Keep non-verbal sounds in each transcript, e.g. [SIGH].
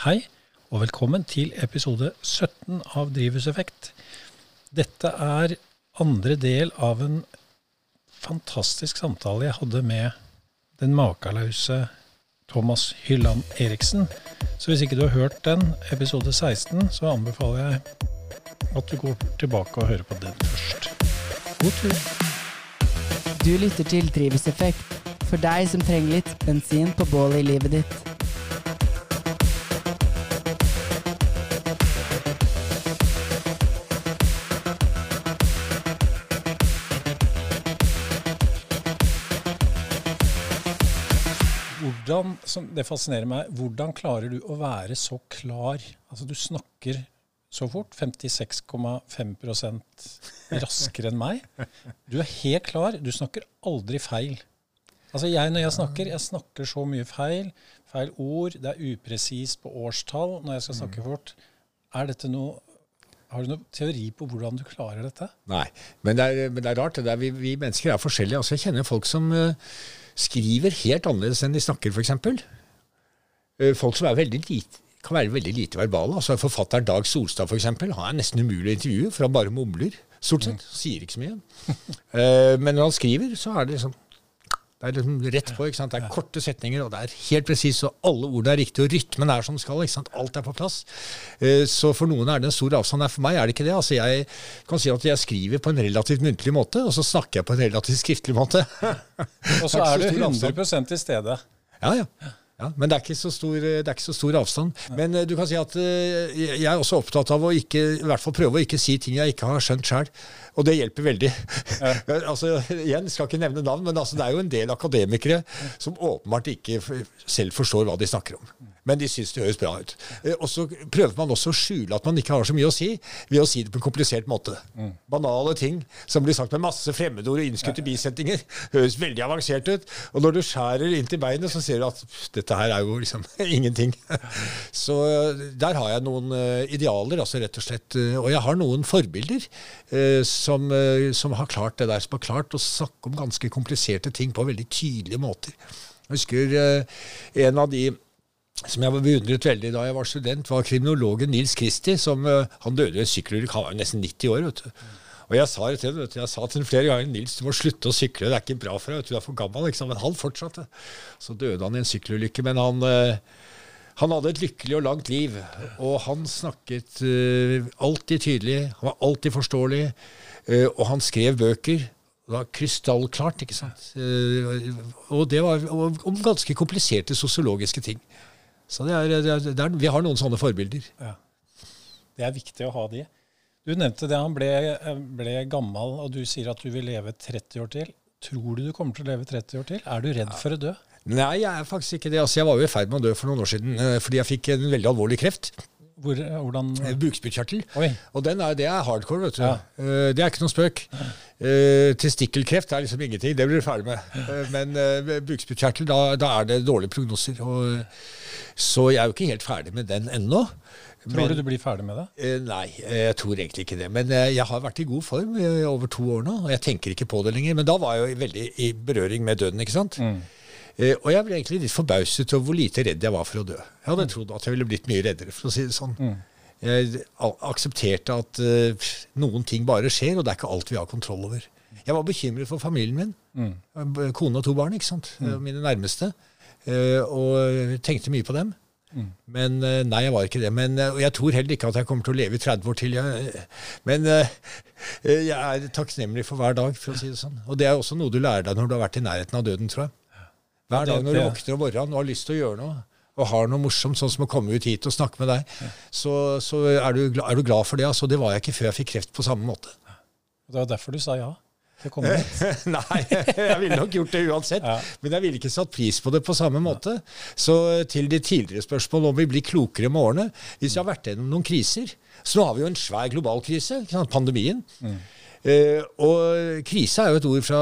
Hei, og velkommen til episode 17 av Drivhuseffekt. Dette er andre del av en fantastisk samtale jeg hadde med den makeløse Thomas Hylland Eriksen. Så hvis ikke du har hørt den, episode 16, så anbefaler jeg at du går tilbake og hører på den først. God tur. Du lytter til Drivhuseffekt, for deg som trenger litt bensin på bålet i livet ditt. Som det fascinerer meg, hvordan klarer du å være så klar? Altså Du snakker så fort, 56,5% raskere enn meg. Du er helt klar. Du snakker aldri feil. Altså jeg Når jeg snakker, jeg snakker så mye feil. Feil ord. Det er upresist på årstall når jeg skal snakke fort. Er dette noe har du noen teori på hvordan du klarer dette? Nei, men det er, men det er rart. Det er, vi, vi, mennesker er forskjellige. Altså, jeg kjenner folk som uh, skriver helt annerledes enn de snakker, f.eks. Uh, folk som er veldig lite, kan være veldig lite verbale. Altså Forfatteren Dag Solstad for eksempel, han er nesten umulig å intervjue, for han bare mumler. Stort sett. Sier ikke så mye. uh, men når han skriver, så er det liksom det er liksom rett på. ikke sant? Det er korte setninger, og det er helt presist, og alle ordene er riktige, og rytmen er som skal. ikke sant? Alt er på plass. Eh, Så for noen er det en stor avstand. For meg er det ikke det. Altså, Jeg kan si at jeg skriver på en relativt muntlig måte, og så snakker jeg på en relativt skriftlig måte. [LAUGHS] Og så er du 100% til stede. Ja, ja. Ja, men det er, ikke så stor, det er ikke så stor avstand. Men uh, du kan si at jeg er også opptatt av å ikke, i hvert fall prøve å ikke si ting jeg ikke har skjønt sjøl. Og det hjelper veldig. Ja. [LAUGHS] altså, igjen, skal ikke nevne navn, men altså, det er jo en del akademikere som åpenbart ikke selv forstår hva de snakker om. Men de syns det høres bra ut. Uh, og så prøver man også å skjule at man ikke har så mye å si, ved å si det på en komplisert måte. Mm. Banale ting som blir sagt med masse fremmedord og innskutte bisetninger, høres veldig avansert ut. Og når du skjærer inn til beinet, så ser du at dette her er jo liksom [LAUGHS] ingenting. Så der har jeg noen uh, idealer, altså rett og slett. Og jeg har noen forbilder uh, som, som, har klart det der, som har klart å snakke om ganske kompliserte ting på veldig tydelige måter. Jeg husker en av de som jeg beundret veldig da jeg var student, var kriminologen Nils Kristi. som Han døde i en sykkelulykke, han var nesten 90 år. vet du. Og jeg sa til ham jeg sa til flere ganger Nils, du må slutte å sykle, det er ikke bra for deg, du er for gammel. Liksom. Men han fortsatte. Så døde han i en sykkelulykke. Men han, han hadde et lykkelig og langt liv. Og han snakket alltid tydelig, han var alltid forståelig, og han skrev bøker. Det var krystallklart, ikke sant. og det var om ganske kompliserte sosiologiske ting. Så det er, det er, det er, vi har noen sånne forbilder. Ja. Det er viktig å ha de. Du nevnte det, han ble, ble, gammel, og du sier at du vil leve 30 år til. Tror du du kommer til å leve 30 år til? Er du redd for å dø? Nei, jeg er faktisk ikke det. Altså, jeg var jo i ferd med å dø for noen år siden eh, fordi jeg fikk en veldig alvorlig kreft. Hvor, hvordan? Eh, bukspyttkjertel. Og er, det er hardcore, vet du. Ja. Eh, det er ikke noen spøk. Testikkelkreft er liksom ingenting, det blir du ferdig med. [LAUGHS] Men bukspyttkjertel, da, da, er det dårlige prognoser. Og, så jeg er jo ikke helt ferdig med den ennå. Tror men, du du blir ferdig med det? Eh, nei, jeg tror egentlig ikke det. Men eh, jeg har vært i god form i over to år nå, og jeg tenker ikke på det lenger. Men da var jeg jo veldig i berøring med døden, ikke sant. Mm. Eh, og jeg ble egentlig litt forbauset over hvor lite redd jeg var for å dø. Jeg hadde mm. trodd at jeg ville blitt mye reddere, for å si det sånn. Mm. Jeg aksepterte at uh, noen ting bare skjer, og det er ikke alt vi har kontroll over. Jeg var bekymret for familien min. Mm. Kone og to barn, ikke sant. Mine nærmeste. Og tenkte mye på dem. Mm. Men eh, nei, jeg var ikke det. Men, eh, og jeg tror heller ikke at jeg kommer til å leve i 30 år til. Jeg, men eh, jeg er takknemlig for hver dag, for å si det sånn. Og det er også noe du lærer deg når du har vært i nærheten av døden, tror jeg. Hver dag når du våkner om morgenen og har lyst til å gjøre noe, og har noe morsomt, sånn som å komme ut hit og snakke med deg, så, så er, du, er, du, glad for det. Altså, det var jeg ikke før jeg fikk kreft på samme måte. Det var derfor du sa ja? til å komme [LAUGHS] Nei, jeg ville nok gjort det uansett. Ja. Men jeg ville ikke satt pris på det på samme måte. Så til de tidligere spørsmålene om vi blir klokere med årene Hvis vi har vært gjennom noen kriser Så nå har vi jo en svær global krise, pandemien. Mm. Eh, og krise er jo et ord fra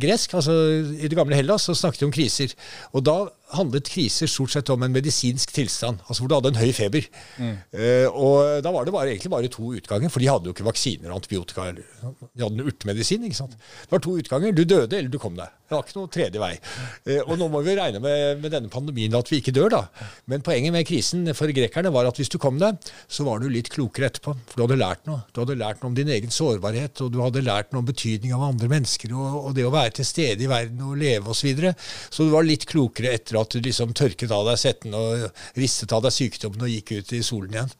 gresk. altså I det gamle Hellas så snakket de om kriser. Og da handlet kriser stort sett om en medisinsk tilstand, altså hvor du hadde en høy feber. Mm. Eh, og da var det bare, egentlig bare to utganger, for de hadde jo ikke vaksiner og antibiotika. Eller, de hadde en urtemedisin. ikke sant? Det var to utganger. Du døde, eller du kom deg. Det var ikke noe tredje vei. Eh, og nå må vi regne med, med denne pandemien at vi ikke dør, da. Men poenget med krisen for grekerne var at hvis du kom deg, så var du litt klokere etterpå. For du hadde lært noe. Du hadde lært noe om din egen sårbarhet, og du hadde lært noe om betydning av andre mennesker, og, og det å være til stede i verden og leve osv. Så, videre. så du var litt klokere etter at du liksom tørket av deg setten og ristet av deg sykdommen og gikk ut i solen igjen.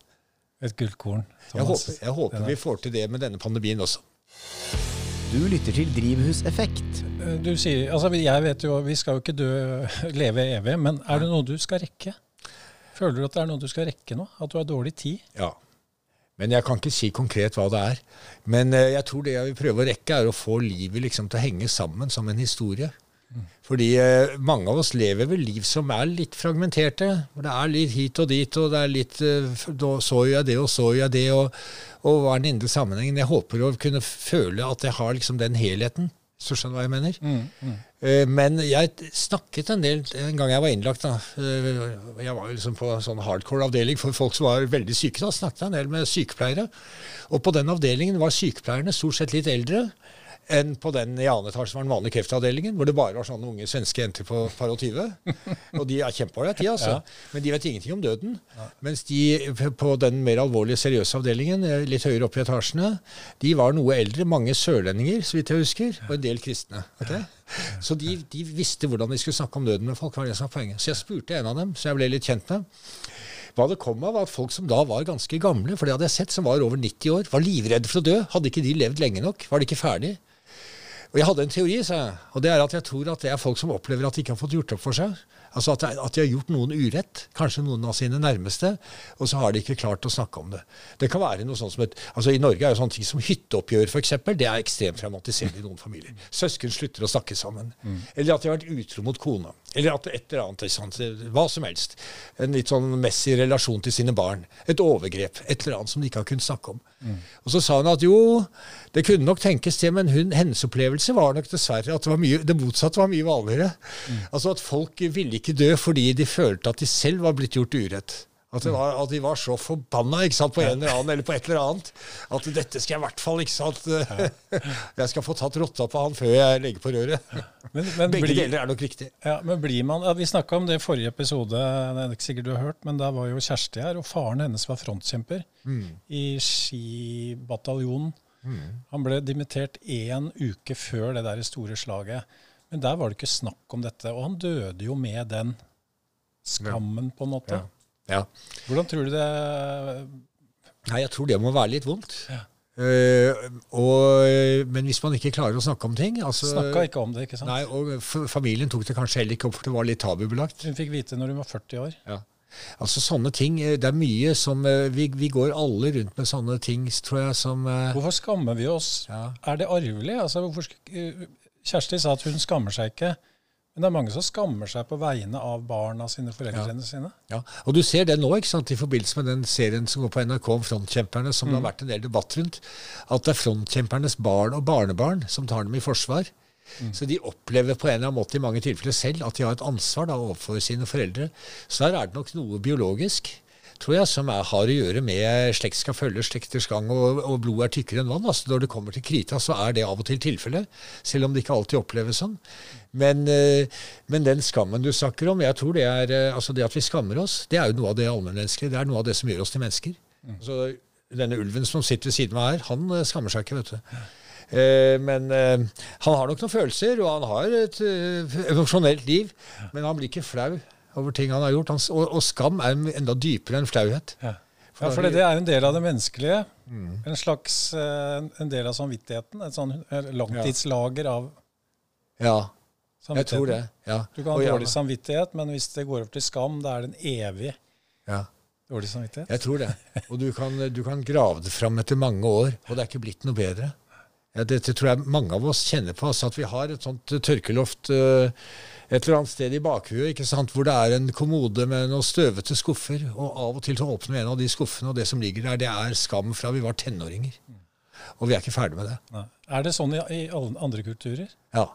Et gullkorn. Jeg håper, jeg håper vi får til det med denne pandemien også. Du lytter til Drivhuseffekt. Eh, du sier, altså Jeg vet jo, vi skal jo ikke dø, [LAUGHS] leve evig, men er det noe du skal rekke? Føler du at det er noe du skal rekke nå? At du har dårlig tid? Ja. Men jeg kan ikke si konkret hva det er. Men eh, jeg tror det jeg vil prøve å rekke, er å få livet liksom til å henge sammen som en historie. Fordi eh, mange av oss lever vel liv som er litt fragmenterte. hvor Det er litt hit og dit, og det er litt eh, da Så jeg det, og så jeg det, og, og hva er den indre sammenhengen? Jeg håper å kunne føle at jeg har liksom den helheten. Så skjønner du hva jeg mener? Mm, mm. Eh, men jeg snakket en del en gang jeg var innlagt. da, eh, Jeg var liksom på en sånn hardcore avdeling for folk som var veldig syke. da, Snakket en del med sykepleiere. Og på den avdelingen var sykepleierne stort sett litt eldre enn på den i annen etasje som var den vanlige kreftavdelingen, hvor det bare var sånne unge svenske jenter på par og tyve. Og de er kjempeålreite, de, altså. Ja. Men de vet ingenting om døden. Ja. Mens de på den mer alvorlige, seriøse avdelingen, eh, litt høyere oppe i etasjene, de var noe eldre. Mange sørlendinger, så vidt jeg husker, og en del kristne. Okay? Så de, de, visste hvordan de skulle snakke om døden med folk. var det som var poenget. Så jeg spurte en av dem, så jeg ble litt kjent med. Hva det kom av, var at folk som da var ganske gamle, for det hadde jeg sett, som var over 90 år, var livredde for å dø. Hadde ikke de levd lenge nok? Var de ikke ferdig? Og jeg hadde en teori, sa jeg, og det er at jeg tror at det er folk som opplever at de ikke har fått gjort opp for seg. Altså at, at, de har gjort noen urett, kanskje noen av sine nærmeste, og så har de ikke klart å snakke om det. Det kan være noe sånt som et, altså I Norge er jo sånne ting som hytteoppgjør f.eks. Det er ekstremt traumatiserende i noen familier. Søsken slutter å snakke sammen. Mm. Eller at de har vært utro mot kona. Eller at et eller annet, sant? hva som helst. En litt sånn messig relasjon til sine barn. Et overgrep. Et eller annet som de ikke har kunnet snakke om. Mm. Og så sa hun at jo, det kunne nok tenkes det, men hun, hennes opplevelse var nok dessverre at det, var mye, det motsatte var mye vanligere. Mm. Altså at folk ville ikke dø fordi de følte at de selv var blitt gjort urett. At, var, at, de var så forbanna sant, på en eller annen eller på et eller annet. At dette skal jeg i hvert fall ikke sant, [LAUGHS] Jeg skal få tatt rotta på han før jeg legger på røret. Men, men Begge blir, deler er nok riktig. Ja, men blir man, ja, Vi snakka om det i forrige episode, det er ikke sikkert du har hørt, men da var jo Kjersti her, og faren hennes var frontkjemper mm. i Skibataljonen. Mm. Han ble dimittert én uke før det der store slaget. Men der var det ikke snakk om dette. Og han døde jo med den skammen, på en måte. Ja. Ja. Hvordan tror du det Nei, Jeg tror det må være litt vondt. Ja. Uh, og, men hvis man ikke klarer å snakke om ting altså, Snakka ikke om det, ikke sant? Nei, og Familien tok det kanskje heller ikke opp, for det var litt tabubelagt. Hun fikk vite når hun var 40 år. Ja. Altså sånne ting, eh, Det er mye som eh, vi, vi, går alle rundt med sånne ting, tror jeg, som Hvorfor skammer vi oss? Ja. Er det arvelig? Altså, hvorfor, Kjersti sa at hun skammer seg ikke. Men det er mange som skammer seg på vegne av barna sine, foreldrene ja. sine. Ja, og du ser det nå ikke sant, i forbindelse med den serien som går på NRK om frontkjemperne, som mm. det har vært en del debatt rundt. At det er frontkjempernes barn og barnebarn som tar dem i forsvar. Mm. Så de opplever på en eller annen måte i mange tilfeller selv at de har et ansvar da, overfor sine foreldre. Så her er det nok noe biologisk tror jeg, som er, har å gjøre med slekt skal følge slekters gang, og, og blod er tykkere enn vann. Altså, når det kommer til krita, så er det av og til tilfellet, selv om det ikke alltid oppleves sånn. Men, eh, men, den skammen du snakker om, jeg tror det er eh, altså det at vi skammer oss, det er jo noe av det allmennmenneskelige. Det er noe av det som gjør oss til mennesker. Mm. Altså, denne ulven som sitter ved siden av her, han eh, skammer seg ikke, vet du. Men han har nok noen følelser, og han har et emosjonelt liv. Men han blir ikke flau over ting han har gjort. og, og, skam er enda dypere enn flauhet. Ja, for, ja, for det, det, er en del av det menneskelige. Mm. En slags en del av samvittigheten. Et sånn langtidslager av Ja, jeg tror det. ja. Du kan ha dårlig samvittighet, men hvis det går over til skam, da er det en evig ja. dårlig samvittighet. Jeg tror det. Og du kan, du kan grave det fram etter mange år, og det er ikke blitt noe bedre. Ja, dette tror jeg mange av oss kjenner på. Altså at vi har et sånt tørkeloft uh, et eller annet sted i bakhuet ikke sant, hvor det er en kommode med noen støvete skuffer. Og av og til så åpner vi en av de skuffene, og det som ligger der, det er skam fra vi var tenåringer. Og vi er ikke ferdig med det. Nei. Er det sånn i, i andre kulturer? Ja,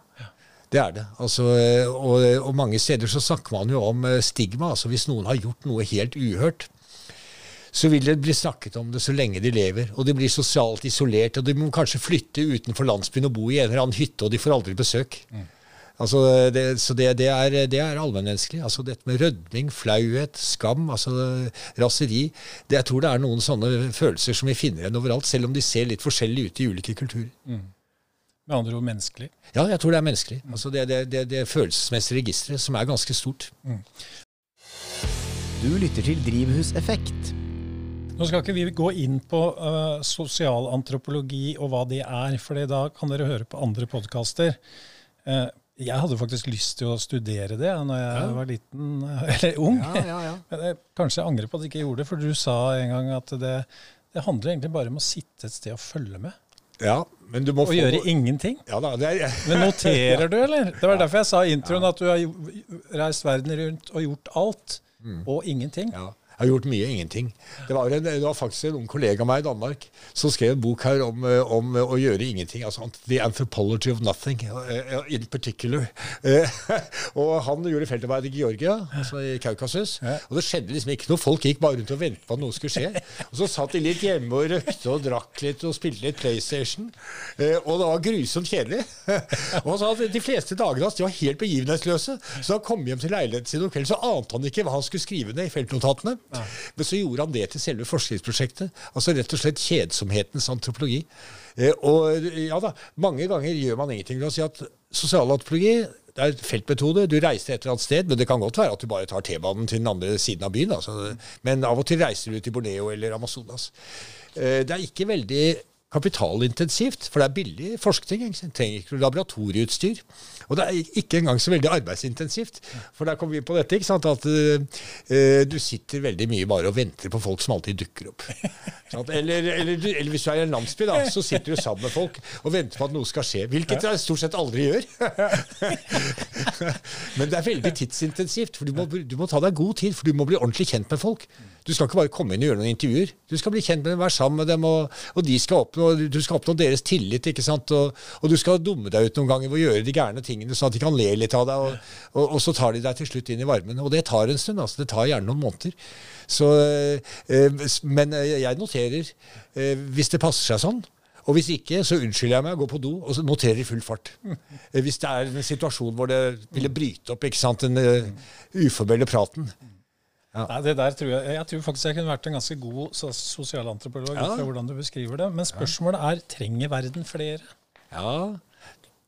det er det. Altså, og, og mange steder så snakker man jo om eh, stigma. altså Hvis noen har gjort noe helt uhørt, så vil det bli snakket om det så lenge de lever. Og de blir sosialt isolert, og de må kanskje flytte utenfor landsbyen og bo i en eller annen hytte, og de får aldri besøk. Altså, det, så det, det, er, det er allmennmenneskelig. Altså, dette med rødming, flauhet, skam, altså raseri det, Jeg tror det er noen sånne følelser som vi finner igjen overalt, selv om de ser litt forskjellig ut i ulike kulturer. Med andre ord menneskelig. Ja, jeg tror det er menneskelig. Altså, det, det, det, det følelsesmessige registeret som er ganske stort. Du lytter til Drivhuseffekt. Nå skal ikke vi gå inn på uh, sosialantropologi og hva det er, for da kan dere høre på andre podkaster. Uh, jeg hadde faktisk lyst til å studere det når jeg Ja. var liten, [LAUGHS] eller ung. Ja, ja, ja. [LAUGHS] Men jeg kanskje jeg angrer på at jeg ikke gjorde det, for du sa en gang at det, det handler egentlig bare om å sitte et sted og følge med. Ja, men du må Og gjøre ingenting. Ja da, det er, Men noterer du, eller? Det var derfor jeg sa i introen at du har reist verden rundt og gjort alt, og ingenting. ja. Jeg har gjort mye ingenting. Det var, en, det var faktisk en ung kollega av meg i Danmark som skrev en bok her om, eh, om å gjøre ingenting. altså The Anthropology of Nothing eh, in particular. Eh, [LAUGHS] og han gjorde feltarbeid i Georgia, altså i Kaukasus. Og det skjedde liksom ikke noe. Folk gikk bare rundt og ventet på at noe skulle skje. Og så satt de litt hjemme og røkte og drakk litt og spilte litt PlayStation. Eh, og det var grusomt kjedelig. [LAUGHS] og han sa at de fleste dagene hans de var helt begivenhetsløse. Så da han kom hjem til leiligheten sin om kvelden, så ante han ikke hva han skulle skrive ned i feltnotatene. Men så gjorde han det til selve forskningsprosjektet. Altså rett og slett kjedsomhetens antropologi. Eh, og ja da, mange ganger gjør man ingenting. La oss si at sosialantropologi det er et feltmetode. Du reiser et eller annet sted, men det kan godt være at du bare tar T-banen til den andre siden av byen. Altså. Men av og til reiser du til Borneo eller Amazonas. Eh, Det er ikke veldig kapitalintensivt, for det er billig forskning. Ikke? Trenger ikke laboratorieutstyr. Og det er ikke engang så veldig arbeidsintensivt. For der kommer vi på dette, ikke sant? at uh, du sitter veldig mye bare og venter på folk som alltid dukker opp. Eller, eller, eller hvis du er i en landsby, da, så sitter du sammen med folk og venter på at noe skal skje. Hvilket jeg stort sett aldri gjør. [LAUGHS] Men det er veldig tidsintensivt, for du må, du må ta deg god tid, for du må bli ordentlig kjent med folk. Du skal ikke bare komme inn og gjøre noen intervjuer. Du skal bli kjent med dem, være sammen med dem, og, og de skal oppnå, du skal oppnå deres tillit. ikke sant? Og, og du skal dumme deg ut noen ganger ved å gjøre de gærne tingene, sånn at de kan le litt av deg. Og, og, så tar de deg til slutt inn i varmen. Og det tar en stund. altså Det tar gjerne noen måneder. Så, øh, men eh, jeg noterer øh, hvis det passer seg sånn. Og hvis ikke, så unnskylder jeg meg, går på do og noterer i full fart. [LAUGHS] Hvis det er en situasjon hvor det ville bryte opp ikke sant, den uh, uformelle praten. Nei, det der tror jeg, jeg tror faktisk jeg kunne vært en ganske god sosialantropolog. Ja. fra hvordan du beskriver det. Men spørsmålet er trenger verden flere? Ja,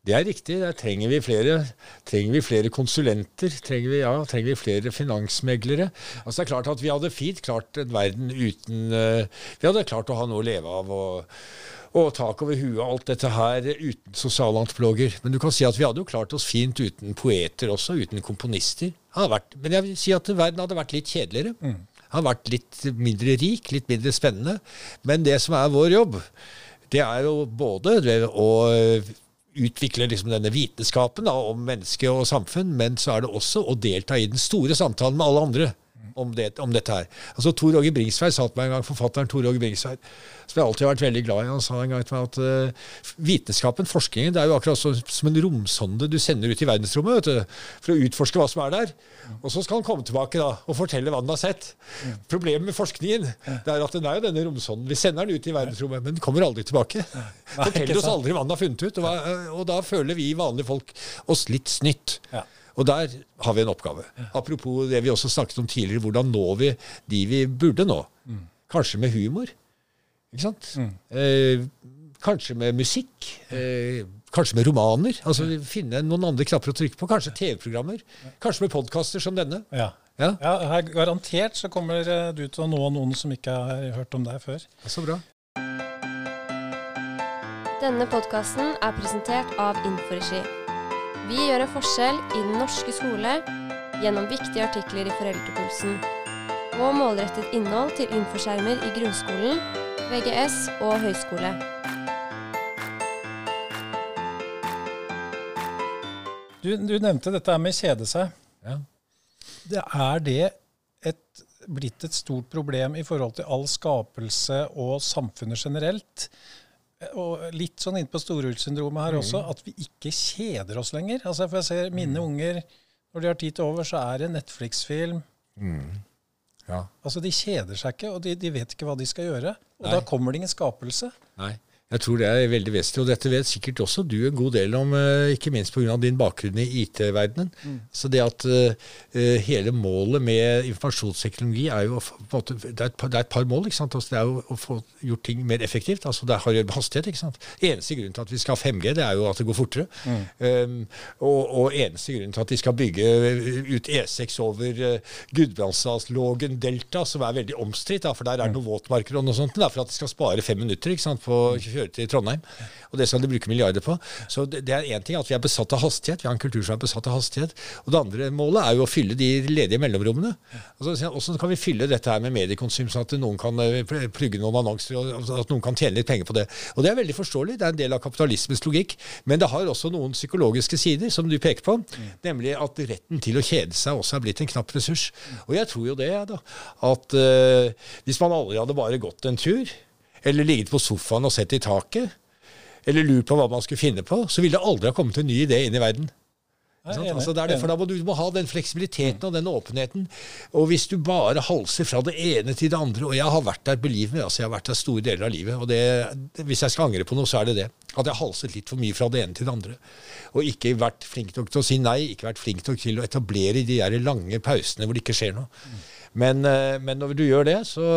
det er riktig. Der trenger vi flere. Trenger vi flere konsulenter? Trenger vi, ja, trenger vi flere finansmeglere? Altså det er klart at Vi hadde fint klart en verden uten eh, Vi hadde klart å ha noe å leve av. og og tak over huet og alt dette her uten sosialantropologer. Men du kan si at vi hadde jo klart oss fint uten poeter også, uten komponister. Vært, men jeg vil si at verden hadde vært litt kjedeligere. Hadde vært litt mindre rik, litt mindre spennende. Men det som er vår jobb, det er jo både å utvikle liksom denne vitenskapen da, om menneske og samfunn, men så er det også å delta i den store samtalen med alle andre om, det, om dette her. Altså Tor Åge Bringsværd sa til meg en gang, forfatteren Tor Åge Bringsværd, som jeg alltid har vært veldig glad i, han sa en gang til meg at uh, vitenskapen, forskningen, det er jo akkurat så, som en romsonde du sender ut i verdensrommet vet du, for å utforske hva som er der. Og så skal han komme tilbake da, og fortelle hva han har sett. Problemet med forskningen det er at den er jo denne romsonden. Vi sender den ut i verdensrommet, men den kommer aldri tilbake. Forteller oss aldri hva den har funnet ut. Og, og da føler vi vanlige folk oss litt snytt. Ja. Og der har vi en oppgave. Apropos det vi også snakket om tidligere, hvordan når vi de vi burde nå? Kanskje med humor? Ikke sant? Eh, kanskje med musikk? Eh, kanskje med romaner? Altså Finne noen andre knapper å trykke på. Kanskje TV-programmer? Kanskje med podkaster som denne? Ja. Ja, ja her, garantert så kommer eh, du til å nå noen som ikke har hørt om deg før. Så bra. Denne podkasten er presentert av Inforegi. Vi gjør en forskjell i den norske skole gjennom viktige artikler i Foreldrepulsen og målrettet innhold til infoskjermer i grunnskolen, VGS og høyskole. Du, du nevnte dette med kjede seg. Ja. Det er det et, blitt et stort problem i forhold til all skapelse og samfunnet generelt? Og litt sånn inne på storulssyndromet her også, at vi ikke kjeder oss lenger. Altså For jeg ser mine unger, når de har tid til over, så er det Netflix-film. Ja. Altså De kjeder seg ikke, og de, de vet ikke hva de skal gjøre. Og Nei. da kommer det ingen skapelse. Nei. Jeg tror det er veldig vesentlig, og dette vet sikkert også du en god del om, eh, ikke minst pga. din bakgrunn i IT-verdenen. Så det at eh, hele målet med informasjonsteknologi er jo måte, det, er et par, det er et par mål. ikke sant? Altså, det er jo å få gjort ting mer effektivt. altså Det har å med hastighet. ikke sant? Eneste grunnen til at vi skal ha 5G, det er jo at det går fortere. Um, og, og eneste grunnen til at de skal bygge ut E6 over uh, Gudbrandsdalslågen delta, som er veldig omstridt, for der er det noen våtmarker og noe sånt, det er for at de skal spare fem minutter ikke sant, på å kjøre til Trondheim. Og det skal de bruke milliarder på. Så det, det er én ting at vi er besatt av hastighet, vi har en kultur som er besatt av hastighet. Og det andre målet er jo å fylle de ledige mellomrommene. Altså, Hvordan kan vi fylle dette her med mediekonsum, sånn at noen kan eh, plugge noen annonser, og altså, at noen kan tjene litt penger på det. Og det er veldig forståelig, det er en del av kapitalismens logikk. Men det har også noen psykologiske sider, som du peker på. Nemlig at retten til å kjede seg også er blitt en knapp ressurs. Og jeg tror jo det, da. At uh, hvis man aldri hadde bare gått en tur, eller ligget på sofaen og sett i taket, eller lurt på hva man skulle finne på, så ville det aldri ha kommet en ny idé inn i verden. Er enig, Altså, det er det, for da må du må ha den fleksibiliteten og den åpenheten. Og hvis du bare halser fra det ene til det andre Og jeg har vært der believe me, altså jeg har vært der store deler av livet. Og det, hvis jeg skal angre på noe, så er det det. At jeg halset litt for mye fra det ene til det andre. Og ikke vært flink nok til å si nei, ikke vært flink nok til å etablere de der lange pausene hvor det ikke skjer noe. Men, eh, men når du gjør det, så,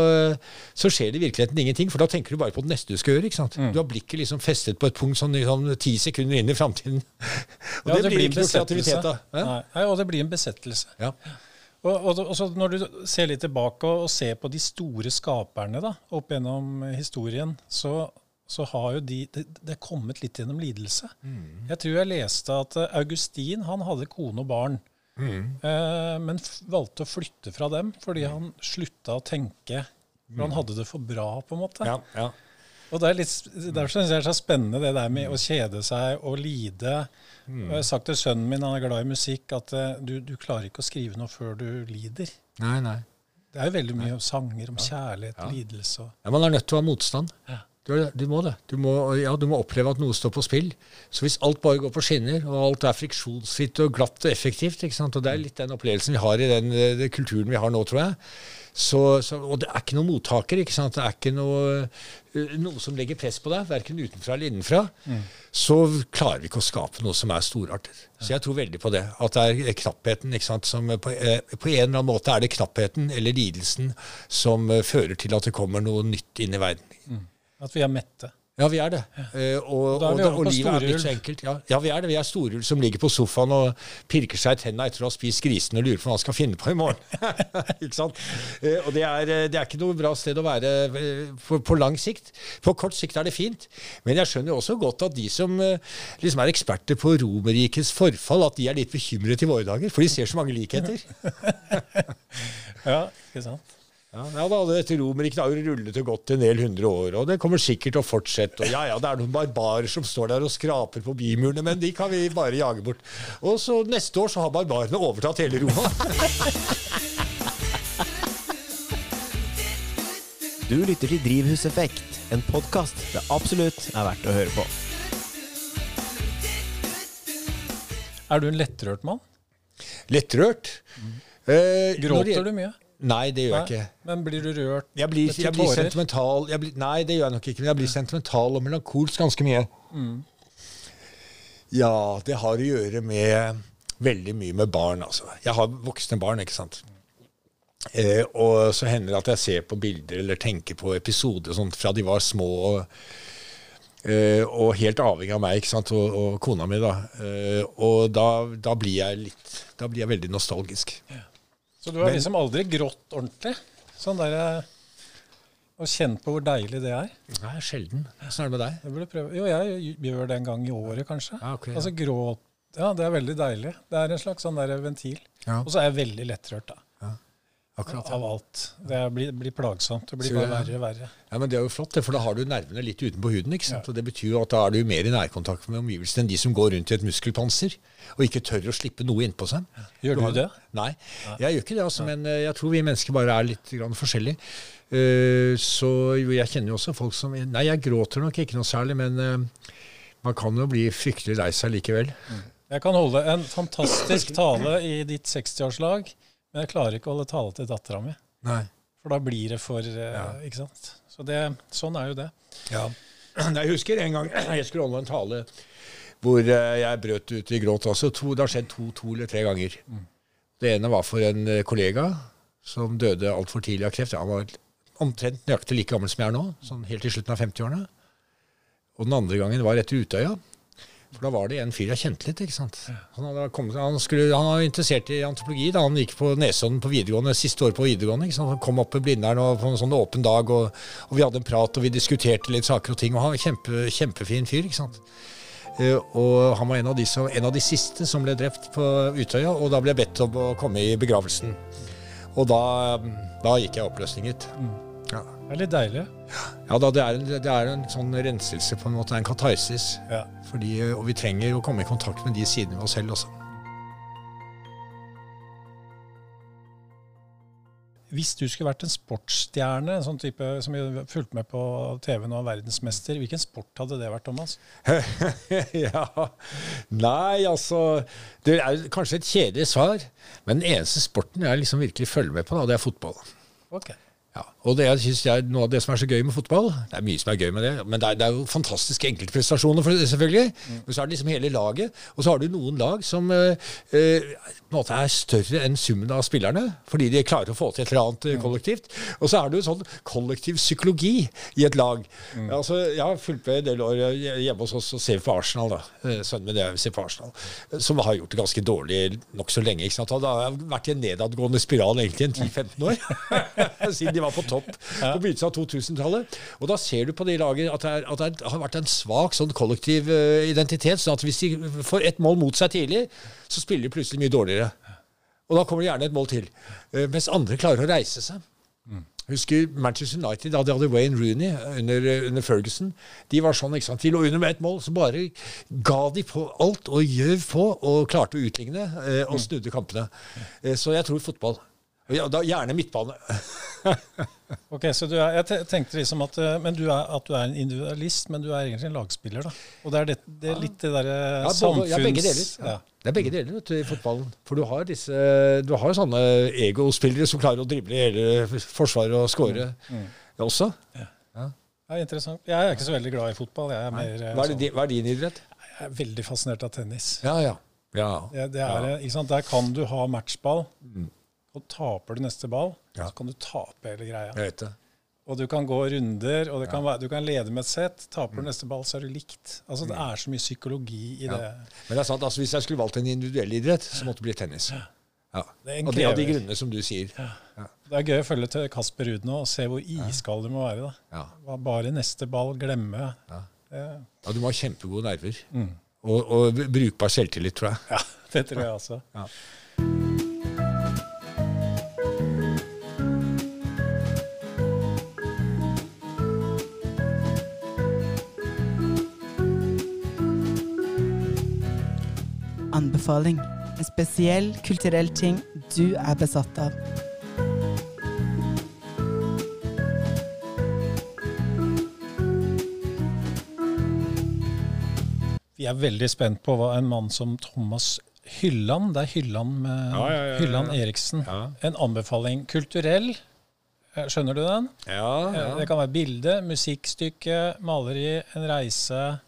så skjer det i virkeligheten ingenting. For da tenker du bare på det neste du skal gjøre. ikke sant? Mm. Du har blikket liksom festet på et punkt sånn, sånn ti sekunder inn i framtiden. [LAUGHS] Og Ja, det, blir en ikke noe kreativitet da. Nei, nei, og det blir en besettelse. Ja. Og, og, og så når du ser litt tilbake og, og ser på de store skaperne da, opp gjennom historien, så, så har jo de det, det er kommet litt gjennom lidelse. Jeg tror jeg leste at eh, Augustin han hadde kone og barn, eh, men valgte å flytte fra dem fordi han slutta å tenke. For han hadde det for bra, på en måte. Ja, ja. Og det er litt, Derfor syns jeg det er så spennende det der med å kjede seg og lide. Mm. jeg har sagt til sønnen min, han er glad i musikk, at eh, du, du klarer ikke å skrive noe før du lider. Nei, nei. Det er jo veldig mye sanger om kjærlighet, lidelse og Ja, man er nødt til å ha motstand. Ja. Du, du må det. Du må, ja, du må oppleve at noe står på spill. Så hvis alt bare går på skinner, og alt er friksjonsfritt og glatt og effektivt, og det er litt den opplevelsen vi har i den, eh, den kulturen vi har nå, tror jeg, så, så, og det er ikke noen mottaker, ikke det er ikke noe, eh, noe som legger press på deg, verken utenfra eller innenfra, så klarer vi ikke å skape noe som er storartet. Så jeg tror veldig på det. At det er knappheten, som på, eh, på en eller annen måte er det knappheten eller lidelsen som fører til at det kommer noe nytt inn i verden. At vi er mette. Ja, vi er det. Ja. og, og, er og, vi og, over livet er blitt så enkelt. Ja. ja, vi er det. Vi er storulv som ligger på sofaen og pirker seg i tenna etter å ha spist grisen og lurer på hva han skal finne på i morgen. [LAUGHS] ikke sant? Eh, og det er, eh, det er ikke noe bra sted å være eh, på, på lang sikt. På kort sikt er det fint, men jeg skjønner jo også godt at de som eh, liksom er eksperter på Romerrikets forfall, at de er litt bekymret i våre dager, for de ser så mange likheter. [LAUGHS] Ja, ikke sant? Ja, ja da, Dette Romerriket har jo rullet og gått en del hundre år, og det kommer sikkert til å fortsette. Og ja, ja, Det er noen barbarer som står der og skraper på bymurene, men de kan vi bare jage bort. Og så neste år så har barbarene overtatt hele Roma. Du lytter til Drivhuseffekt, en podkast det absolutt er verdt å høre på. Er du en lettrørt mann? Lettrørt. Eh, når det Gråter du mye? Nei, det gjør jeg ikke. Men blir du rørt Jeg blir, til jeg blir tårer? sentimental jeg blir, Nei, det gjør jeg nok ikke. Men jeg blir sentimental og melankolsk ganske mye. Ja, det har å gjøre med veldig mye med barn, altså. Jeg har voksne barn, ikke sant. Eh, og så hender det at jeg ser på bilder eller tenker på episoder sånt, fra de var små. og Eh, og helt avhengig av meg ikke sant? Og, og kona mi. da. Eh, og da, da blir jeg litt Da blir jeg veldig nostalgisk. Så du har liksom aldri grått ordentlig? Sånn der, Og kjent på hvor deilig det er? Nei, sjelden. Åssen er det med deg? Jeg burde prøve. Jo, jeg gjør det en gang i året, kanskje. Ja, okay. Altså gråt Ja, det er veldig deilig. Det er en slags sånn der ventil. Ja. Og så er jeg veldig lettrørt, da. Ja, av alt. Det blir, blir plagsomt. Det blir bare verre og verre. Ja, men Det er jo flott, for da har du nervene litt utenpå huden. ikke sant? Og Det betyr jo at da er du mer i nærkontakt med omgivelsene enn de som går rundt i et muskelpanser og ikke tør å slippe noe innpå seg. Gjør du har- det? Nei, jeg gjør ikke det, altså, men eh, jeg tror vi mennesker bare er litt grann forskjellige. Uh, så jo, jeg kjenner jo også folk som Nei, jeg gråter nok ikke noe særlig, men uh, man kan jo bli fryktelig lei seg likevel. Jeg kan holde en fantastisk tale i ditt 60-årslag, men jeg klarer ikke å holde tale til dattera mi. For da blir det for eh, Ja. Ikke sant? Så det, sånn er jo det. Ja. [CLEARS THROAT] Jeg husker en gang [CLEARS THROAT] jeg skulle holde en tale hvor eh, jeg brøt ut i gråt. Altså to, det har skjedd to, to eller tre ganger. Det ene var for en eh, kollega som døde altfor tidlig av kreft. Han var omtrent nøyaktig like gammel som jeg er nå, sånn helt i slutten av 50-årene. Og den andre gangen var etter Utøya. For da var det en fyr jeg kjente litt. ikke sant? Han, kommet, han, skulle, han var interessert i antropologi da han gikk på Nesodden på videregående, siste år på videregående. ikke sant? Han kom opp i Blindern og på en sånn åpen dag, og, og vi hadde en prat og vi diskuterte litt saker og ting. og Han var kjempe, kjempefin fyr. ikke sant? Eh, og han var en av, de som, en av de siste som ble drept på Utøya, og da ble jeg bedt om å komme i begravelsen. Og da, da gikk jeg oppløsninget. Ja. Det er litt deilig. Ja, da, det, er en, det er en sånn renselse, på en måte, en katarsis. Ja. Fordi, og vi trenger å komme i kontakt med de sidene ved oss selv også. Hvis du skulle vært en sportsstjerne, en sånn type som fulgte med på TV nå, verdensmester, hvilken sport hadde det vært, Thomas? [LAUGHS] ja Nei, altså Det er kanskje et kjedelig svar, men den eneste sporten jeg liksom virkelig følger med på, da, det er fotball. Ok. Ja, og det jeg synes jeg, Noe av det som er så gøy med fotball Det er mye som er gøy med det, men det er, det er jo fantastiske enkeltprestasjoner, for det, selvfølgelig. Men så er det liksom hele laget. Og så har du noen lag som eh, eh, på en måte er større enn summen av spillerne, fordi de klarer å få til et eller annet mm. kollektivt. Og så er det jo sånn kollektiv psykologi i et lag. Altså, Jeg har fulgt med en del år eh, hjemme hos oss og ser på Arsenal. da. Eh, Sønnen min er- ser på Arsenal, eh, som har gjort det ganske dårlig nokså lenge. ikke sant? Og Det har vært i en nedadgående spiral egentlig en 10-15 år. [LAUGHS] siden de var på topp [LAUGHS] på begynnelsen av 2000-tallet. Og da ser du på de lagene at det, at det har vært en svak sånn kollektiv uh, identitet. sånn at hvis de får ett mål mot seg tidlig, så spiller de plutselig mye dårligere. Og da kommer det gjerne et mål til. Uh, mens andre klarer å reise seg. Jeg husker Manchester United, da de hadde Wayne Rooney under, under Ferguson. De var sånn, ikke sant? De lå under med ett mål, så bare ga de på alt og gjøv på og klarte å utligne eh, og snudde kampene. Eh, så jeg tror fotball. Ja, da, gjerne midtbane. [LAUGHS] Ok, så du er, Jeg tenkte liksom at, eh, men du er, at du er en individualist, men du er egentlig en lagspiller. da. Og det er, det, det er litt det derre Ja, samfunns... ja, begge deler. Ja. Ja. Det er begge deler vet du, i fotballen. For du har disse Du har sånne egospillere som klarer å drible hele forsvaret og score ja, også. Ja, interessant. Jeg er ikke så veldig glad i fotball. Er, mer, eh, Hva er, det, sånn, hva er din idrett? jeg er veldig fascinert av tennis. Ja, ja. ja. Det, det er, sant? Der kan du ha matchball, og taper du neste ball, Ja. så kan du tape hele greia. Jeg vet det. Og du kan gå runder, og det kan være, du kan lede med et sett. Taper du neste ball, så er du likt. Altså, Det er så mye psykologi i Ja. det. Men det er sant, altså, hvis jeg skulle valgt en individuell idrett, så måtte det bli tennis. Ja. Det Og det av de grunnene som du sier. Det er gøy å følge til Kasper Ruud nå og se hvor iskald du må være. da. Ja. Bare neste ball, glemme. Ja. Ja, du må ha kjempegode nerver. Og, og brukbar selvtillit, tror jeg. ja, [LAUGHS] det tror jeg også. Ja. Anbefaling. En spesiell kulturell ting du er besatt av. Vi er veldig spent på hva en mann som Thomas Hylland, det er Hylland med Ja, ja, ja, ja. Hylland Eriksen, Ja. en anbefaling kulturell. Eh, Skjønner du den? Ja, Eh, Det kan være bilde, musikkstykke, maleri, en reise.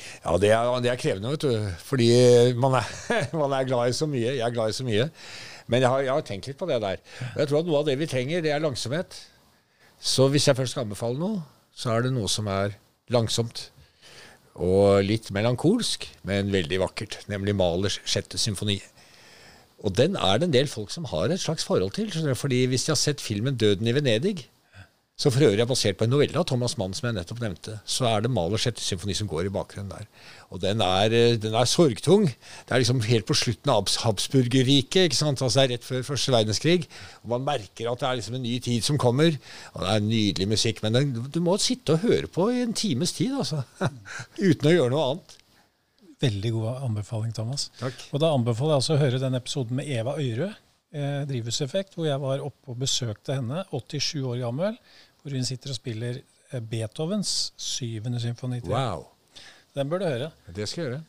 Ja, det er, det er krevende, vet du. Fordi man er, [LAUGHS] man er glad i så mye. Jeg er glad i så mye. Men jeg har, jeg har tenkt litt på det der. Og jeg tror at noe av det vi trenger, det er langsomhet. Så hvis jeg først skal anbefale noe, så er det noe som er langsomt. Og litt melankolsk, men veldig vakkert. Nemlig Malers sjette symfoni. Og den er det en del folk som har et slags forhold til. Fordi hvis de har sett filmen 'Døden i Venedig', som for øvrig er basert på en novelle av Thomas Mann, som jeg nettopp nevnte, så er det Mahlers sjette symfoni som går i bakgrunnen der. Og den er, eh, den er sorgtung. Det er liksom helt på slutten av Habs- Habsburgerriket. ikke sant? Altså Det er rett før første verdenskrig. Og Man merker at det er liksom en ny tid som kommer. Og det er nydelig musikk. Men den, du må sitte og høre på i en times tid, altså. [LAUGHS] Uten å gjøre noe annet. Veldig god anbefaling, Thomas. Takk. Og da anbefaler jeg altså å høre den episoden med Eva Øyrø, eh, Drivhuseffekt, hvor jeg var oppe og besøkte henne, 87 år gammel, hvor hun sitter og spiller eh, Beethovens syvende symfoni. til. Wow. Den bør du høre. Det skal jeg gjøre.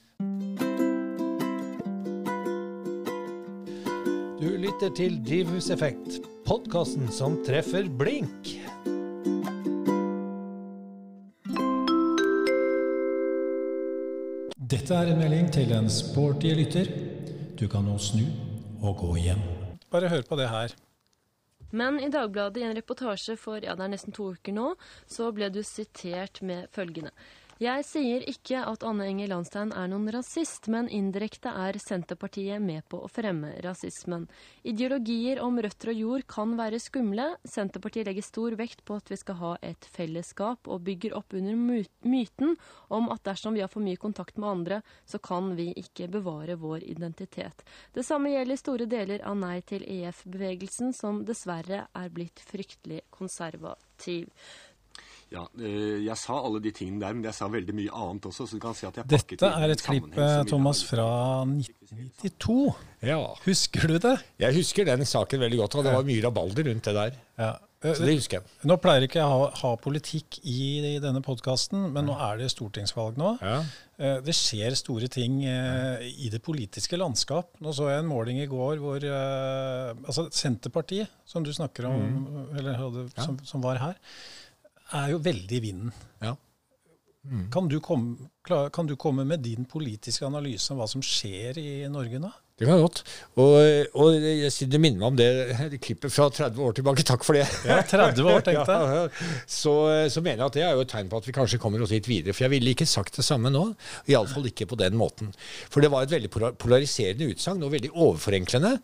Du lytter til Drivhuseffekt, podkasten som treffer blink. Dette er en melding til en sporty lytter. Du kan nå snu og gå hjem. Bare hør på det her. Men i Dagbladet i en reportasje for ja, det er nesten to uker nå, så ble du sitert med følgende. Jeg sier ikke at Anne Enger Landstein er noen rasist, men indirekte er Senterpartiet med på å fremme rasismen. Ideologier om røtter og jord kan være skumle. Senterpartiet legger stor vekt på at vi skal ha et fellesskap, og bygger opp under myten om at dersom vi har for mye kontakt med andre, så kan vi ikke bevare vår identitet. Det samme gjelder store deler av Nei til EF-bevegelsen, som dessverre er blitt fryktelig konservativ. Ja, eh, jeg sa alle de tingene der, men jeg sa veldig mye annet også. så du kan si at jeg pakket Dette er et klipp, eh, Thomas, fra 1992. Ja. Husker du det? Jeg husker den saken veldig godt, og det var mye rabalder rundt det der. Ja. Eh, Så det husker jeg. Nå pleier ikke jeg å ha, ha politikk i, denne podkasten, men nå er det stortingsvalg nå. Ja. Eh, Det skjer store ting eh, i det politiske landskap. Nå så jeg en måling i går hvor eh, altså Senterpartiet, som du snakker om, Mm. eller hadde, som, som var her, er jo veldig i vinden. Ja. Kan, du komme, kan du komme med din politiske analyse om hva som skjer i Norge nå? Det kan godt. Og, og jeg, sier- det minner meg om det klippet fra 30 år tilbake. Takk for det. Ja, 30 år, [LAUGHS] tenkte jeg. Ja, ja. Så, så mener jeg at det er jo et tegn på at vi kanskje kommer oss litt videre. For jeg ville ikke sagt det samme nå. Iallfall ikke på den måten. For det var et veldig polariserende utsagn, og veldig overforenklende.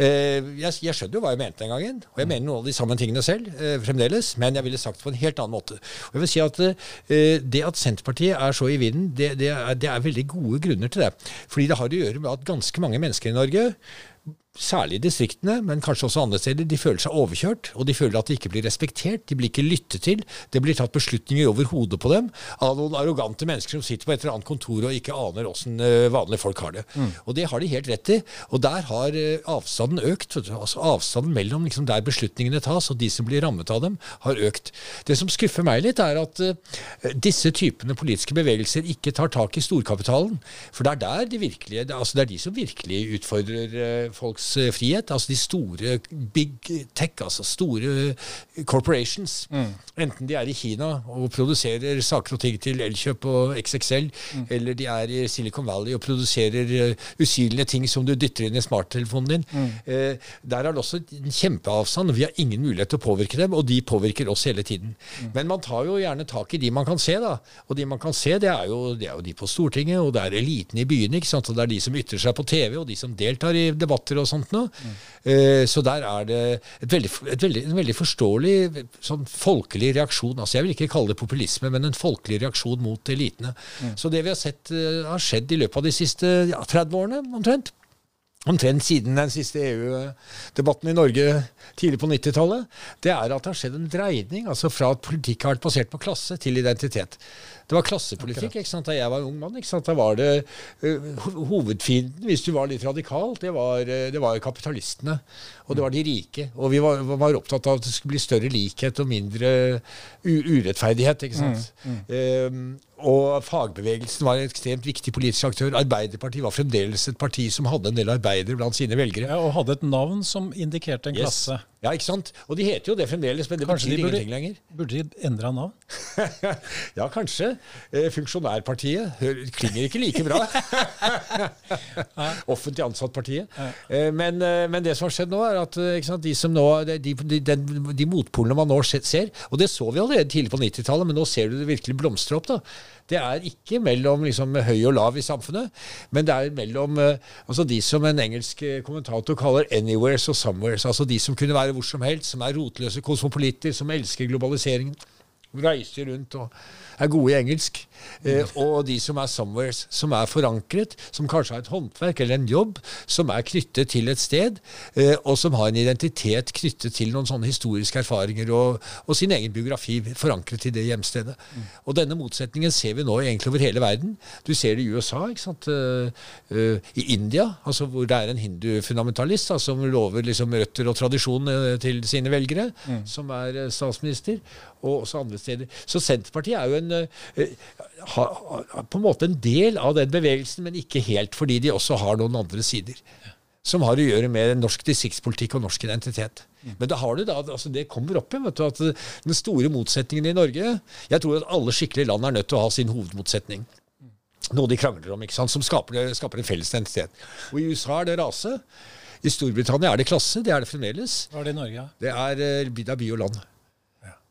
Eh, jeg, jeg skjønner jo hva jeg mente den gangen, og jeg mener noen av de samme tingene selv eh, fremdeles, men jeg ville sagt det på en helt annen måte. Og jeg vil si at eh, Det at Senterpartiet er så i vinden, det, det, er, det er veldig gode grunner til det. Fordi det har å gjøre med at ganske mange mennesker i Norge særlig i distriktene, men kanskje også andre steder, de føler seg overkjørt, og de føler at de ikke blir respektert, de blir ikke lyttet til. Det blir tatt beslutninger over hodet på dem av noen arrogante mennesker som sitter på et eller annet kontor og ikke aner åssen eh, vanlige folk har det. Og det har de helt rett i. Og der har eh, avstanden økt. Altså Avstanden mellom liksom, der beslutningene tas og de som blir rammet av dem, har økt. Det som skuffer meg litt, er at eh, disse typene politiske bevegelser ikke tar tak i storkapitalen. For det er der de virkelige, altså det er de som virkelig utfordrer folks frihet. Altså de store big tech, altså store corporations. Enten de er i Kina og produserer saker og ting til Elkjøp og XXL, eller de er i Silicon Valley og produserer uh, usynlige ting som du dytter inn i smarttelefonen din. Eh, der er det også en kjempeavstand, vi har ingen mulighet til å påvirke dem, og de påvirker oss hele tiden. Men man tar jo gjerne tak i de man kan se, da. Og de man kan se, det er jo, det er jo de på Stortinget, og det er eliten i byene, ikke sant. Og det er de som ytrer seg på TV, og de som deltar i debatter og sånt noe. Eh, så der er det et veldig, et veldig, en veldig forståelig sånn folkelig reaksjon. Altså Jeg vil ikke kalle det populisme, men en folkelig reaksjon mot elitene. Så det vi har sett eh, har skjedd i løpet av de siste ja, 30 årene, omtrent. Omtrent siden den siste EU-debatten i Norge tidlig på 90-tallet, det er at det har skjedd en dreining altså fra at politikk har vært basert på klasse til identitet. Det var klassepolitikk ikke sant? da jeg var en ung mann. ikke sant? Da var det eh, Hovedfienden, hvis du var litt radikal, det var, eh, det var kapitalistene. Og det var de rike. Og vi var, var opptatt av at det skulle bli større likhet og mindre urettferdighet. ikke sant? Eh, og fagbevegelsen var en ekstremt viktig politisk aktør. Arbeiderpartiet var fremdeles et parti som hadde en del arbeidere blant sine velgere. Ja, og hadde et navn som indikerte en Yes. klasse. Ja, ikke sant? Og de heter jo det fremdeles, men det Kanskje de betyr burde, ingenting lenger. burde de endra navn? [LAUGHS] ja, kanskje. Eh, funksjonærpartiet klinger ikke like bra. [LAUGHS] [LAUGHS] Offentlig ansatt-partiet. Eh, men, eh, men det som har skjedd nå, er at ikke sant, de, som nå, de, de, de motpolene man nå ser, og det så vi allerede tidlig på 90-tallet, men nå ser du det virkelig blomstre opp. da. Det er ikke mellom liksom, høy og lav i samfunnet, men det er mellom eh, altså de som en engelsk eh, kommentator kaller 'anywheres' og 'somewheres'. Altså de som kunne være hvor som helst, som er rotløse kosmopolitter, som elsker globaliseringen. Reiser rundt og er gode i engelsk. Eh, og de som er somewheres, som er forankret, som kanskje har et håndverk eller en jobb som er knyttet til et sted, eh, og som har en identitet knyttet til noen sånne historiske erfaringer og, og sin egen biografi forankret i det hjemstedet. Og denne motsetningen ser vi nå egentlig over hele verden. Du ser det i USA, ikke sant? Eh, eh, i India, altså hvor det er en hindufundamentalist altså, som lover liksom røtter og tradisjon eh, til sine velgere, som er eh, statsminister, og også andre steder. Så Senterpartiet er jo en, eh, ha, ha, på en måte en del av den bevegelsen, men ikke helt, fordi de også har noen andre sider. Som har å gjøre med norsk distriktspolitikk og norsk identitet. Men da har du da, altså det kommer opp igjen, vet du, at den store motsetningen i Norge Jeg tror at alle skikkelige land er nødt til å ha sin hovedmotsetning noe de krangler om, ikke sant, som skaper, skaper en felles identitet. Og I USA er det rase. I Storbritannia er det klasse. Det er det fremdeles. Hva er det i Norge? da? Det er, eh, det er by og land.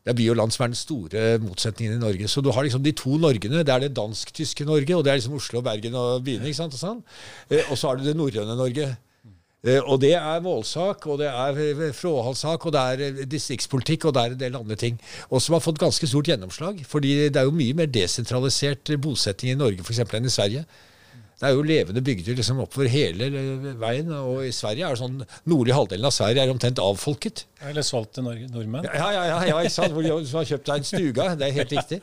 Det er by og land som er den store motsetningen i Norge. Så du har liksom de to Norgene. Det er det dansk-tyske Norge, og det er liksom Oslo, Bergen og byene. ikke sant, Og sånn. Eh, og så har du det norrøne Norge. Eh, og det er målsak, og det er fråhalssak, og det er eh, distriktspolitikk, og det er en del andre ting. Og som har fått ganske stort gjennomslag. fordi det er jo mye mer desentralisert bosetting i Norge for eksempel, enn i Sverige. Det er jo levende bygder liksom oppover hele veien. Og i Sverige er det sånn nordlige halvdelen av Sverige er omtrent avfolket. Eller solgt til nordmenn? Ja, ja, ja, ja ikke sant? Hvor de har kjøpt deg en stuga. Det er helt riktig.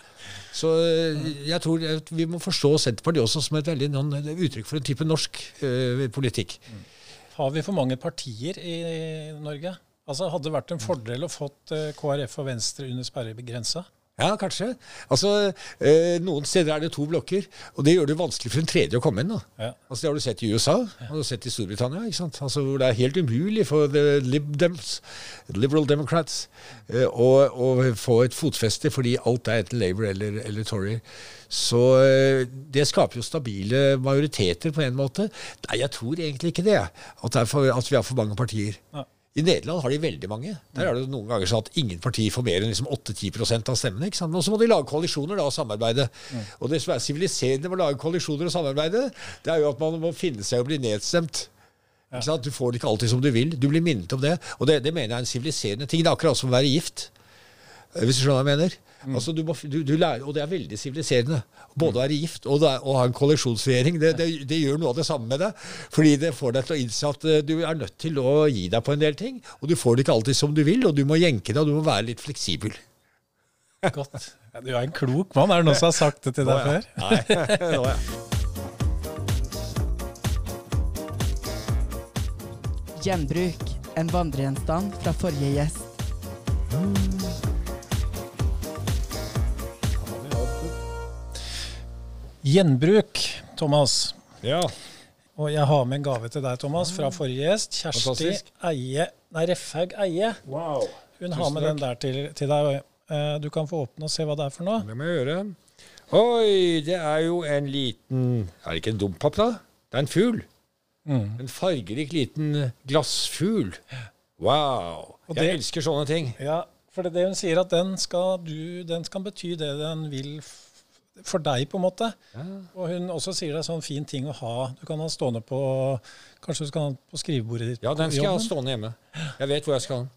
Så eh, jeg tror vi må forstå Senterpartiet også som et veldig noen, uttrykk for en type norsk eh, politikk. Har vi for mange partier i Norge? Altså, Hadde det vært en fordel å fått eh, KrF og Venstre under sperregrensa? Ja, kanskje. Altså, eh, Noen steder er det to blokker, og det gjør det vanskelig for en tredje å komme inn. da. Ja. Altså, Det har du sett i USA og du har sett i Storbritannia. ikke sant? Altså, Hvor det er helt umulig for the lib dems, liberal democrats eh, å, å få et fotfeste fordi alt er enten Labour eller, eller Tory. Så eh, det skaper jo stabile majoriteter på en måte. Nei, jeg tror egentlig ikke det. At, det for, at vi har for mange partier. Ja. I Nederland har de veldig mange. Der er det noen ganger sånn at ingen parti får mer enn liksom 8-10 av stemmene. ikke sant? Og så må de lage koalisjoner da, og samarbeide. Og det som er siviliserende med å lage koalisjoner og samarbeide, det er jo at man må finne seg å bli nedstemt. Ikke sant? Du får det ikke alltid som du vil. Du blir minnet om det. Og det, det mener jeg er en siviliserende ting. Det er akkurat som å være gift. Eh, Hvis du skjønner hva jeg mener? Altså, du må, du, du lærer, og det er veldig siviliserende. Både å være gift og, er- ha en kolleksjonsregjering. Det, det, det gjør noe av det samme med deg. Fordi det får deg til å innse at eh, du er nødt til å gi deg på en del ting. Og du får det ikke alltid som du vil, og du må jenke deg, og du må være litt fleksibel. Godt. Du er en klok mann. Er det noen som har sagt det til deg før? Nei, [LAUGHS] nå, ja. Gjenbruk. En vandregjenstand fra forrige gjest. Gjenbruk, Thomas. ja. Og jeg har med en gave til deg, Thomas, fra forrige gjest. Kjersti Fantastisk. Eie Nei, Refhaug Eie. Wow. Hun har med den der til, til deg. Eh, Du kan få åpne og se hva det er for noe. Det må jeg gjøre. Oi, det er jo en liten Er det ikke en dompap, da? Det er en fugl. Mm. En fargerik liten glassfugl. Wow. Og Jeg det- elsker sånne ting. Ja, for det er det hun sier, at den skal, du, den skal bety det den vil f- for deg, på en måte. Og hun også sier det er sånn fin ting å ha. Du kan ha stående på Kanskje du skal ha den på skrivebordet ditt. Ja, den skal jeg ha stående hjemme. Jeg vet hvor jeg skal ha den.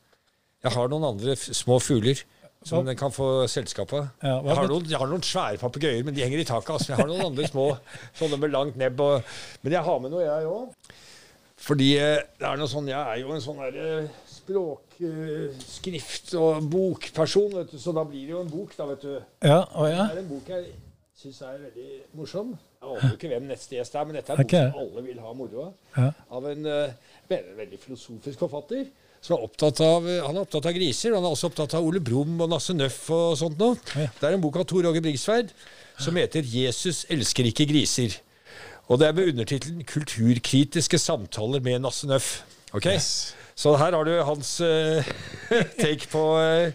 Jeg har noen andre små fugler som den kan få selskap av. Ja, jeg, har noen, jeg har noen svære papegøyer, men de henger i taket. Altså. Jeg har noen andre små, sånne med langt nebb. Og, men jeg har med noe, jeg òg. Fordi eh, det er noe sånn, jeg er jo en sånn der språk, eh, skrift- og bokperson, vet du, så da blir det jo en bok, da, vet du. Ja, å ja. Det er en bok jeg syns er veldig morsom. Jeg aner ikke hvem neste gjest er, men dette er en Ok. bok som alle vil ha moro av. Ja. Av en eh, veldig, filosofisk forfatter. Som er opptatt av, eh, han er opptatt av griser, han er også opptatt av Ole Brumm og Nasse Nøff og sånt noe. Ja. Det er en bok av Tor Åge Brigsverd som heter 'Jesus elsker ikke griser'. Og det er med undertittelen 'Kulturkritiske samtaler med Nasse Nøff'. Ok? Så her har du hans uh, [LAUGHS] take på eh,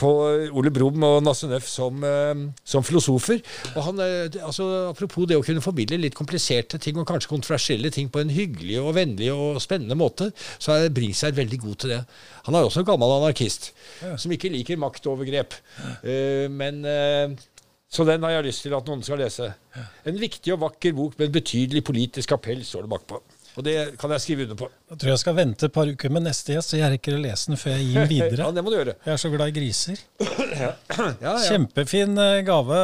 på Ole Brumm og Nasse Nøff som, eh, som filosofer. Og han, eh, altså, apropos det å kunne formidle litt kompliserte ting, og kanskje kontroversielle ting på en hyggelig og vennlig og spennende måte, så er Bringsær veldig god til det. Han er også en gammel anarkist som ikke liker maktovergrep. Eh, men eh, Så den har jeg lyst til at noen skal lese. En viktig og vakker bok med en betydelig politisk appell, står det bakpå. Og det kan jeg skrive under på. Jeg tror jeg skal vente et par uker med neste gjest, så jeg rekker å lese den før jeg gir den [LAUGHS] videre. Ja, det må du gjøre. Jeg er så glad i griser. [CLEARS THROAT] Ja, ja. Kjempefin eh, gave.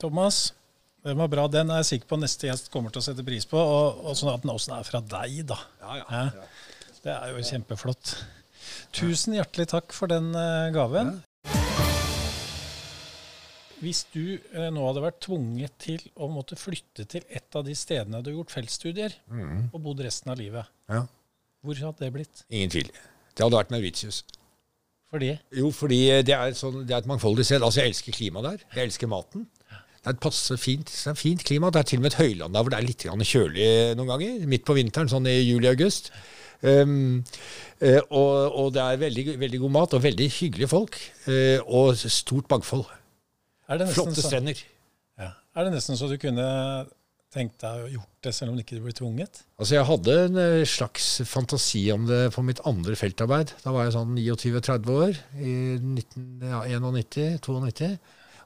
Thomas. Den var bra. Den er jeg sikker på neste gjest kommer til å sette pris på. Og, og sånn at den også er fra deg, da. Ja, ja. Ja. Det er jo kjempeflott. Tusen hjertelig takk for den eh, gaven. Hvis du eh, nå hadde vært tvunget til å måtte flytte til et av de stedene du har gjort feltstudier, og bodd resten av livet, Ja. hvor hadde det blitt? Ingen tvil. Det hadde vært Mauritius. Fordi Jo, fordi det er, sånn, det er et mangfoldig sted. Altså, Jeg elsker klimaet der. Jeg elsker maten. Det er et passe fint, det er fint klima. Det er til og med et høyland der hvor det er litt kjølig noen ganger. Midt på vinteren, sånn i juli-august. Um, eh, og, og det er veldig, veldig god mat og veldig hyggelige folk. eh, og stort mangfold. Er Flotte så, strender. ja. Er det nesten så du kunne tenkt deg å gjort det selv om ikke du ble tvunget? Altså, Jeg hadde en eh, slags fantasi om det på mitt andre feltarbeid. Da var jeg sånn 29-30 år, i 1991-92.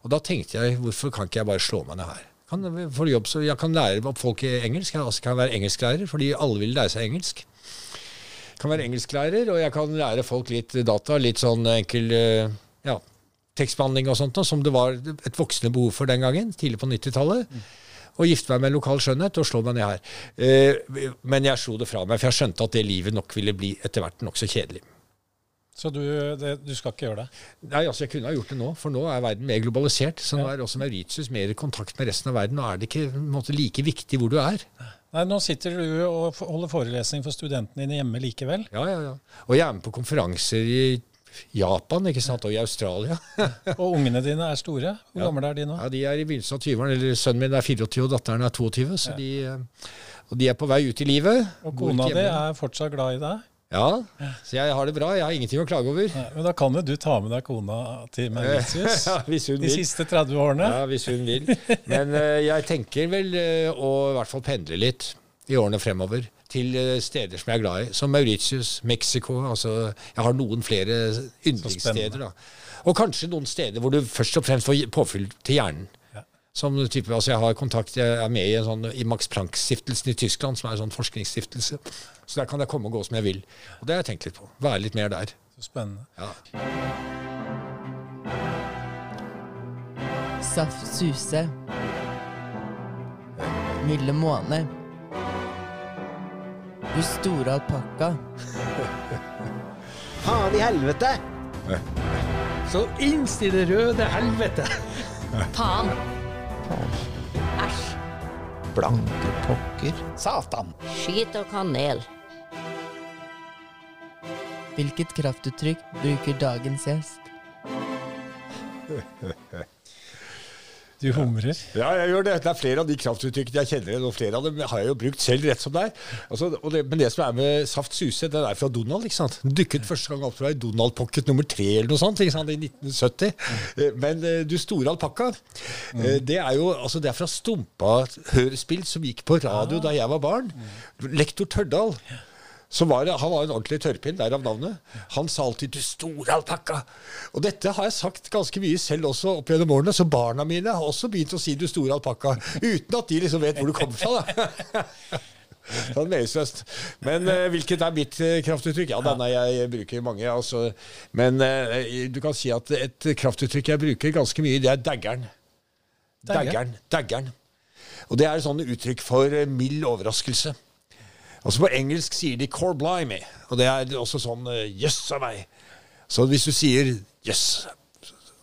Og da tenkte jeg, hvorfor kan ikke jeg bare slå meg ned her? Kan, for jobb, så jeg kan lære opp folk i engelsk. Jeg altså kan være engelsklærer, fordi alle vil lære seg engelsk. Jeg kan være engelsklærer, og jeg kan lære folk litt data, litt sånn enkel eh, ja, tekstbehandling og sånt, som det var et voksende behov for den gangen, tidlig på 90-tallet og gifte meg med en lokal skjønnhet og slå meg ned her. Eh, men jeg slo det fra meg, for jeg skjønte at det livet nok ville bli etter hvert nokså kjedelig. Så du, det, du skal ikke gjøre det? Nei, altså Jeg kunne ha gjort det nå, for nå er verden mer globalisert. Så nå er også Mauritius mer i kontakt med resten av verden. Nå er det ikke måte, like viktig hvor du er. Nei, Nå sitter du og holder forelesning for studentene dine hjemme likevel. Ja, ja, ja. Og jeg er med på konferanser i Japan ikke sant? og i Australia. [LAUGHS] Og ungene dine er store. Hvor Ja. gamle er de nå? Ja, De er i begynnelsen av 20-årene. eller Sønnen min er 24, og datteren er 22. Så de, eh, og de er på vei ut i livet. Og kona di er fortsatt glad i deg? Ja, så jeg har det bra. Jeg har ingenting å klage over. Nei, men da kan jo du ta med deg kona til [LAUGHS] Mauritius Ja, de vil. siste 30 årene. Ja, hvis hun vil. Men eh, jeg tenker vel eh, å i hvert fall pendle litt i årene fremover til eh, steder som jeg er glad i, som Mauritius, Mexico. Altså, jeg har noen flere yndlingssteder. da. Og kanskje noen steder hvor du først og fremst får påfyll til hjernen. Ja. Som type, altså Jeg har kontakt, jeg er med i, en sånn, i Max Planck-stiftelsen i Tyskland, som er en sånn forskningsstiftelse. Så der kan jeg komme og gå som jeg vil. Og det har jeg tenkt litt på. Være litt mer der. Så spennende. Ja. Saft Suse. Milde måne. Du store alpakka. [LAUGHS] Faen i helvete! Så innstill det røde helvete! [LAUGHS] Faen. Æsj. Blanke pokker. Satan. Skit og kanel. Hvilket kraftuttrykk bruker dagens gjest? [LAUGHS] Du humrer. Ja, jeg gjør det. Det er flere av de kraftuttrykkene jeg kjenner og flere av dem har jeg jo brukt selv rett som det er. Altså, og det, men det som er med Saft Suse, den er fra Donald, ikke sant? Dukket første gang opp fra i Donald Pocket nummer tre eller noe sånt, ikke sant? i 1970. Eh, Men eh, Du store alpakka, eh, det er jo altså, det er fra Stumpa-hørespill som gikk på radio da jeg var barn. Lektor Tørdal. Så var det, Han var en ordentlig tørrpinn, derav navnet. Han sa alltid 'du store alpakka'. Og dette har jeg sagt ganske mye selv også opp gjennom årene, så barna mine har også begynt å si 'du store alpakka', uten at de liksom vet hvor du kommer fra. da. [LAUGHS] Sånn meningsløst. Men uh, hvilket er mitt uh, kraftuttrykk? Ja, denne jeg bruker mange. Altså. Men uh, du kan si at et kraftuttrykk jeg bruker ganske mye, det er daggeren. Daggeren? Daggeren. Og det er et sånt uttrykk for mild overraskelse. Altså På engelsk sier de 'core blimey', og det er også sånn eh, 'jøss av meg'. Så hvis du sier 'jøss'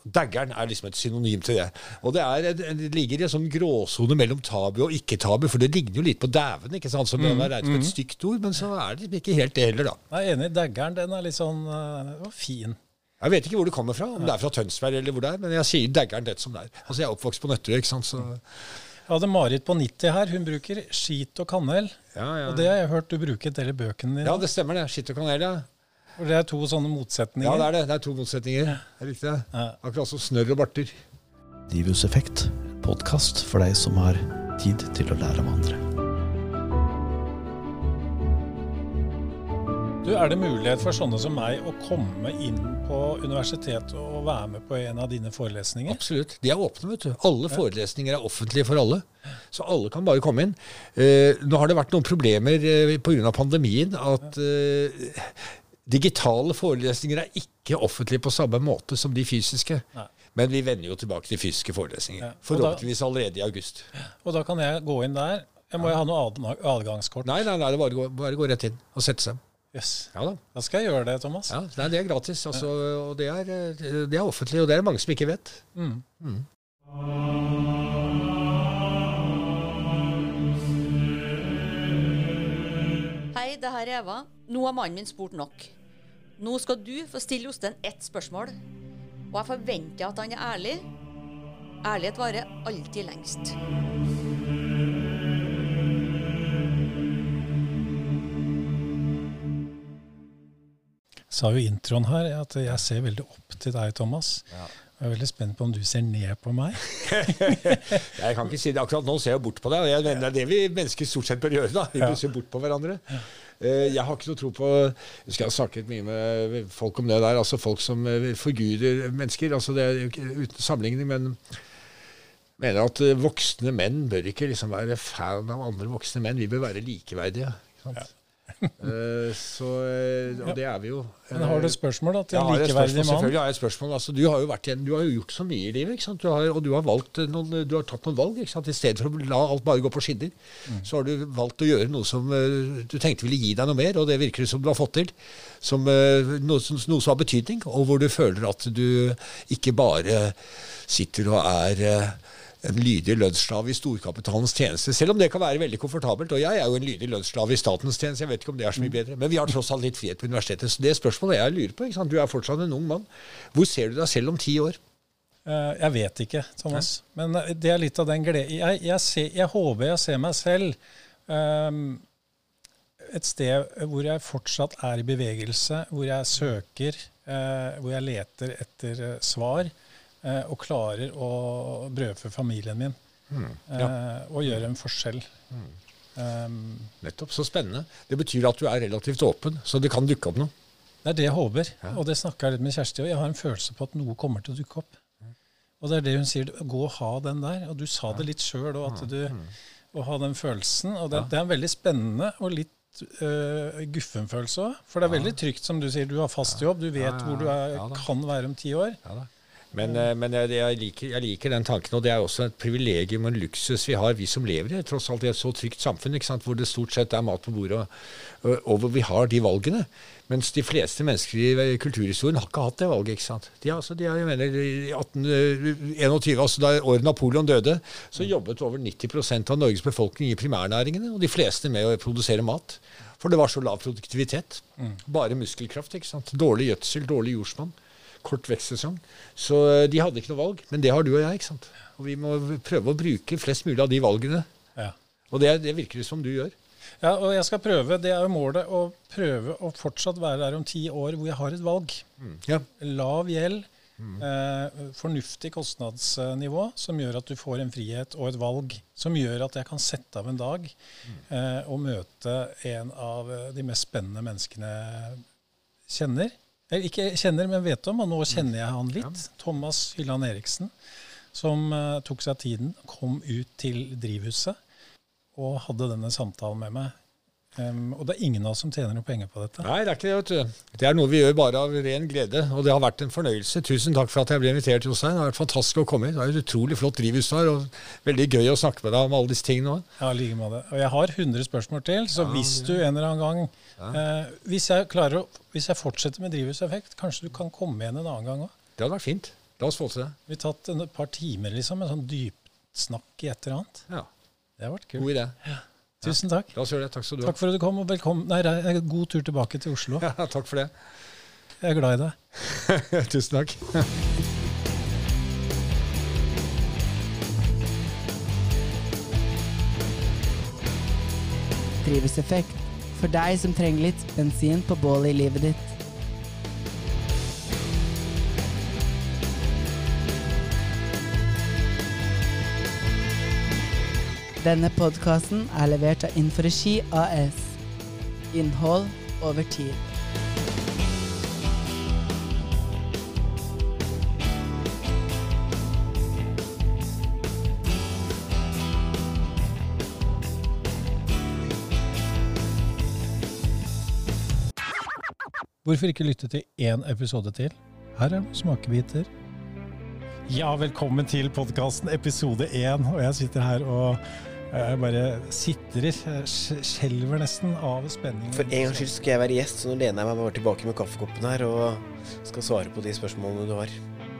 Daggeren er liksom et synonym til det. Og det, er, et- det ligger i en sånn gråsone mellom tabu og ikke-tabu, for det ligner jo litt på dæven, ikke sant? som mm, er regnet som et stygt ord, men så er det liksom ikke helt det heller, da. Jeg er enig. Daggeren den er litt sånn uh, fin. Jeg vet ikke hvor det kommer fra, om det er fra Tønsberg eller hvor det er, men jeg sier daggeren det som det er. Altså Jeg er oppvokst på Nøtterøy, ikke sant, så Jeg hadde Marit på 90 her. Hun bruker skit og kanel. Ja, ja. Og det har jeg hørt du bruker en del i bøkene dine. Ja, det stemmer det. Skit og kanel, ja. For det er to sånne motsetninger. Ja, det er det. Det er to motsetninger. Det er riktig. Ja. Akkurat som snørr og barter. Divus Effekt, podkast for deg som har tid til å lære av andre. Du, Er det mulighet for sånne som meg å komme inn på universitetet og være med på en av dine forelesninger? Absolutt. De er åpne, vet du. Alle forelesninger er offentlige for alle. Så alle kan bare komme inn. Eh, nå har det vært noen problemer eh, pga. pandemien. At eh, digitale forelesninger er ikke offentlige på samme måte som de fysiske. Nei. Men vi vender jo tilbake til fysiske forelesninger. Ja. Forhåpentligvis allerede i august. Og da kan jeg gå inn der. Jeg må jo ha noe adgangskort. Nei, nei, nei, det bare, å gå- bare gå rett inn og sette seg. Yes. Ja da. Da skal jeg gjøre det, Thomas. Ja, nei, det er gratis. Altså, og det er, eh, det er offentlig, og det er det mange som ikke vet. Mm. Mm. Hei, det her er Eva. Nå har mannen min spurt nok. Nå skal du få stille Jostein ett spørsmål. Og jeg forventer at han er ærlig. Ærlighet varer alltid lengst. Sa jo i introen her at jeg ser veldig opp til deg, Thomas. Jeg er veldig spent på om du ser ned på meg. [LAUGHS] Jeg kan ikke si det akkurat nå, ser jeg bort på deg. Og jeg mener det er det vi mennesker stort sett bør gjøre. da, Vi Ja. bør se bort på hverandre. Eh, Jeg har ikke noe tro på Jeg skal ha snakket mye med folk om det der. altså Folk som eh, forguder mennesker. altså det er Uten sammenligning, men mener at eh, voksne menn bør ikke liksom være fan av andre voksne menn. Vi bør være likeverdige. ikke sant? Eh, så, eh, og det er vi jo. Men har du et spørsmål da, til en likeverdig mann? Selvfølgelig har jeg et spørsmål. Altså, du, har jo vært, igjen- du har jo gjort så mye i livet, ikke sant? Du har, og du har, valgt noen, du har tatt noen valg. Ikke sant? I stedet for å la alt bare gå på skinner, Mm. så har du valgt å gjøre noe som eh, du tenkte ville gi deg noe mer, og det virker det som du har fått til. Som, eh, noe, som, noe som har betydning, og hvor du føler at du ikke bare sitter og er eh, en lydig lønnsslave i storkapitalens tjeneste, selv om det kan være veldig komfortabelt. Og jeg er jo en lydig lønnsslave i statens tjeneste, jeg vet ikke om det er så mye bedre. Men vi har tross alt litt frihet på universitetet. Så det spørsmålet jeg lurer på, du er fortsatt en ung mann, hvor ser du deg selv om ti år? Eh, Jeg vet ikke, Thomas. Men eh, det er litt av den gleden jeg, jeg, ser, jeg håper jeg ser meg selv um, et sted hvor jeg fortsatt er i bevegelse, hvor jeg søker, uh, hvor jeg leter etter uh, svar, og klarer å brødfø familien min. Mm, eh, og gjøre en forskjell. Um, Nettopp. Så spennende. Det betyr at du er relativt åpen, så det kan dukke opp noe. Det er det jeg håper, og det snakka jeg litt med Kjersti og Jeg har en følelse på at noe kommer til å dukke opp. Og det er det hun sier. Gå og ha den der. Og du sa det litt sjøl òg, at du Å ha den følelsen. Og det, det er en veldig spennende og litt uh, guffen følelse òg. For det er veldig trygt, som du sier. Du har fast jobb, du vet Ja, ja, hvor du er, ja kan være om ti år. Ja, eh, men jeg, jeg, liker, jeg liker den tanken, og det er også et privilegium og en luksus vi har, vi som lever i tross alt i et så trygt samfunn, ikke sant, hvor det stort sett er mat på bordet, og, og, hvor vi har de valgene. Mens de fleste mennesker i eh, kulturhistorien har ikke hatt det valget. ikke sant? De, altså, de har, jeg mener, I 1821, altså da året Napoleon døde, så jobbet over 90% av Norges befolkning i primærnæringene, og de fleste med å produsere mat. For det var så lav produktivitet. Bare muskelkraft. ikke sant? Dårlig gjødsel, dårlig jordsmonn kort vekstsesong. Så eh, de hadde ikke noe valg. Men det har du og jeg. ikke sant? Og vi må prøve å bruke flest mulig av de valgene. Ja. Og det, det virker det som du gjør. Ja, og jeg skal prøve. Det er jo målet å prøve å fortsatt være der om ti år hvor jeg har et valg. Ja. Lav gjeld, eh, fornuftig kostnadsnivå, som gjør at du får en frihet og et valg som gjør at jeg kan sette av en dag eh, og møte en av eh, de mest spennende menneskene kjenner. Eller ikke kjenner, men vet om, og nå kjenner jeg han litt. Thomas Hylland Eriksen, som uh, tok seg tiden, kom ut til drivhuset og hadde denne samtalen med meg. Em, og det er ingen av oss som tjener noe penger på dette. Nei, det er ikke det. vet du. Det er noe vi gjør bare av ren glede. Og det har vært en fornøyelse. Tusen takk for at jeg ble invitert, Jostein. Det har vært fantastisk å komme hit. Det er et utrolig flott drivhus du har, og veldig gøy å snakke med deg om alle disse tingene òg. Ja, like med det. Og jeg har 100 spørsmål til, så Ja, hvis du en eller annen gang eh, hvis, jeg klarer å, hvis jeg fortsetter med drivhuseffekt, kanskje du kan komme igjen en annen gang òg? Det hadde vært fint. La oss få til det. Vi har tatt en, et par timer liksom, med sånn dypsnakk i et eller annet. Ja. Det har vært kult. God idé. Tusen takk. La oss gjøre det. Takk skal du ha. Takk for at du kom, og velkommen. Nei, nei, god tur tilbake til Oslo. [LAUGHS] Ja, takk for det. Jeg er glad i deg. [LAUGHS] Tusen takk. Drivhuseffekt. For deg som trenger litt bensin på bålet i livet ditt. Denne podkasten er levert av Inforegi AS. Innhold over tid. Hvorfor ikke lytte til én episode til? Her er noen smakebiter. Ja, velkommen til podkasten episode én. Og jeg sitter her og jeg bare sitrer, skjelver nesten av spenning. For en gangs skyld skal jeg være gjest, så nå lener jeg meg bare tilbake med kaffekoppen her og skal svare på de spørsmålene du har.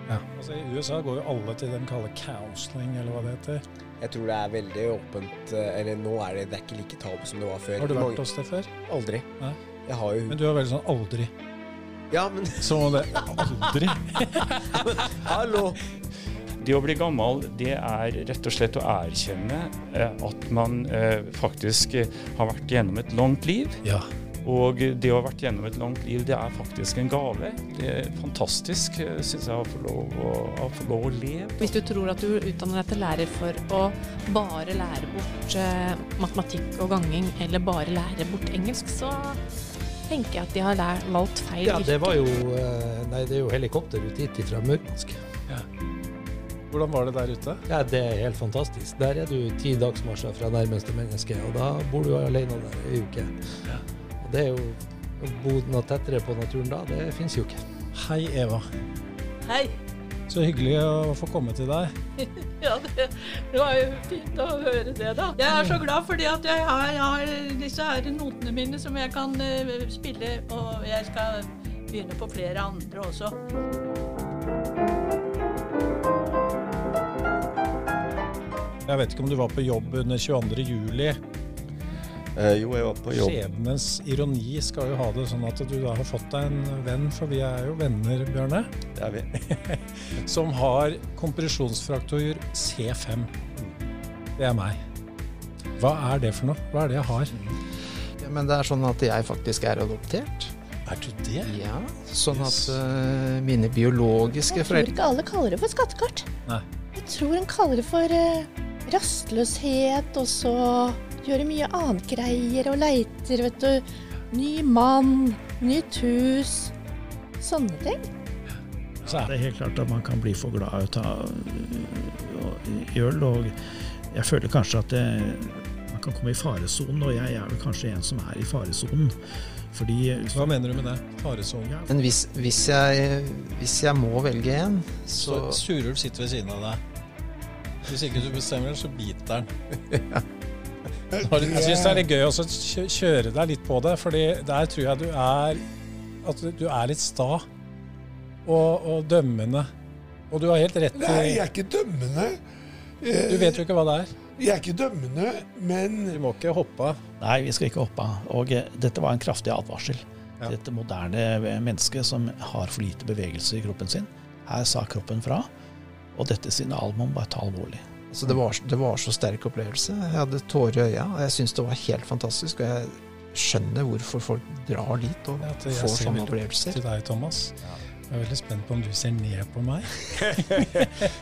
Ja. Altså, I USA går jo alle til den kaller counseling, eller hva det heter. Jeg tror det er veldig åpent eh, Eller nå er det, det er ikke like tabu som det var før. Har du vært hos det før? Aldri. Nei. Jeg har jo Men du er veldig sånn aldri. Ja, men Som om det [LAUGHS] Aldri? Hallo! Det å bli gammel, det er rett og slett å erkjenne eh, at man eh, faktisk eh, har vært gjennom et langt liv. Ja. Og det å ha vært gjennom et langt liv, det er faktisk en gave. Det er fantastisk, syns jeg, å få lov å, å få lov å leve. Hvis du tror at du utdanner deg til lærer for å bare lære bort matematikk og ganging, eller bare lære bort engelsk, så tenker jeg at de har lært, valgt feil yrke. Ja, det var jo Nei, det er jo helikopter ut hit fra Murmansk. Hvordan var det der ute? Ja, det er helt fantastisk. Der er du ti dagsmarsjer fra nærmeste menneske, og da bor du alene der ei uke. Og det er jo Å bo noe tettere på naturen da, det fins jo ikke. Hei, Eva. Hei. Så hyggelig å få komme til deg. [LAUGHS] Ja, det, det var jo fint å høre det, da. Jeg er så glad fordi at jeg har, jeg har disse her notene mine som jeg kan uh, spille, og jeg skal begynne på flere andre også. Jeg vet ikke om du var på jobb under 22. juli. Eh, jo, jeg var på jobb. Skjebnens ironi skal jo ha det sånn at du da har fått deg en venn, for vi er jo venner, Bjørne, Det er vi. [LAUGHS] som har kompresjonsfraktur C5. Det er meg. Hva er det for noe? Hva er det jeg har? Ja, Men det er sånn at jeg faktisk er adoptert. Er du det? Ja, sånn at uh, mine biologiske foreldre Jeg tror ikke alle kaller det for skattekart. Nei. Jeg tror en kaller det for eh, rastløshet, og så gjøre mye annet greier og leiter, vet du. Ny mann, nytt hus. Sånne ting. Så er det helt klart at man kan bli for glad av å ta øh, øl, og jeg føler kanskje at det, man kan komme i faresonen, og jeg er vel kanskje en som er i faresonen. Fordi Hva mener du med det? Faresonen? Men hvis, hvis, jeg, hvis jeg må velge en, Så så Surulv sitter ved siden av deg. Hvis ikke du bestemmer, så biter den. [LAUGHS] Jeg syns det er litt gøy også å kjøre deg litt på det, fordi der tror jeg du er At du er litt sta og, og dømmende. Og du har helt rett Nei, jeg er ikke dømmende. Du vet jo ikke hva det er. Jeg er ikke dømmende, men Vi må ikke hoppe av. Nei, vi skal ikke hoppe av. Og eh, dette var en kraftig advarsel. Ja. Dette moderne mennesket som har for lite bevegelse i kroppen sin. Her sa kroppen fra, og dette signalet må man bare ta alvorlig. Så det var, det var så sterk opplevelse. Jeg hadde tårer i øya, og jeg syns det var helt fantastisk. Og jeg skjønner hvorfor folk drar dit og ja, jeg får ser sånne opplevelser. til deg, Thomas. Jeg er veldig spent på om du ser ned på meg. [LAUGHS]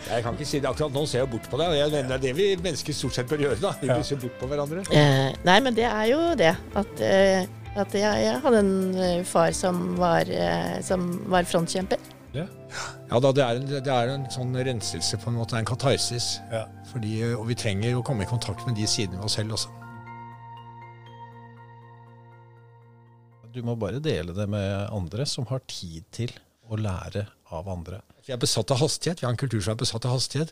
Jeg kan ikke si det akkurat nå, ser jeg bort på deg. og det er det vi mennesker stort sett bør gjøre. da. Vi Ja. bør se bort på hverandre. Eh, nei, men det er jo det. At, eh, at jeg, jeg hadde en eh, far som var, eh, som var frontkjemper. Ja da, det er, en, det er en sånn renselse, på en måte. En katarsis. Ja. Fordi, og vi trenger å komme i kontakt med de sidene ved oss selv også. Du må bare dele det med andre som har tid til å lære av andre. Vi er besatt av hastighet. Vi har en kultur som er besatt av hastighet.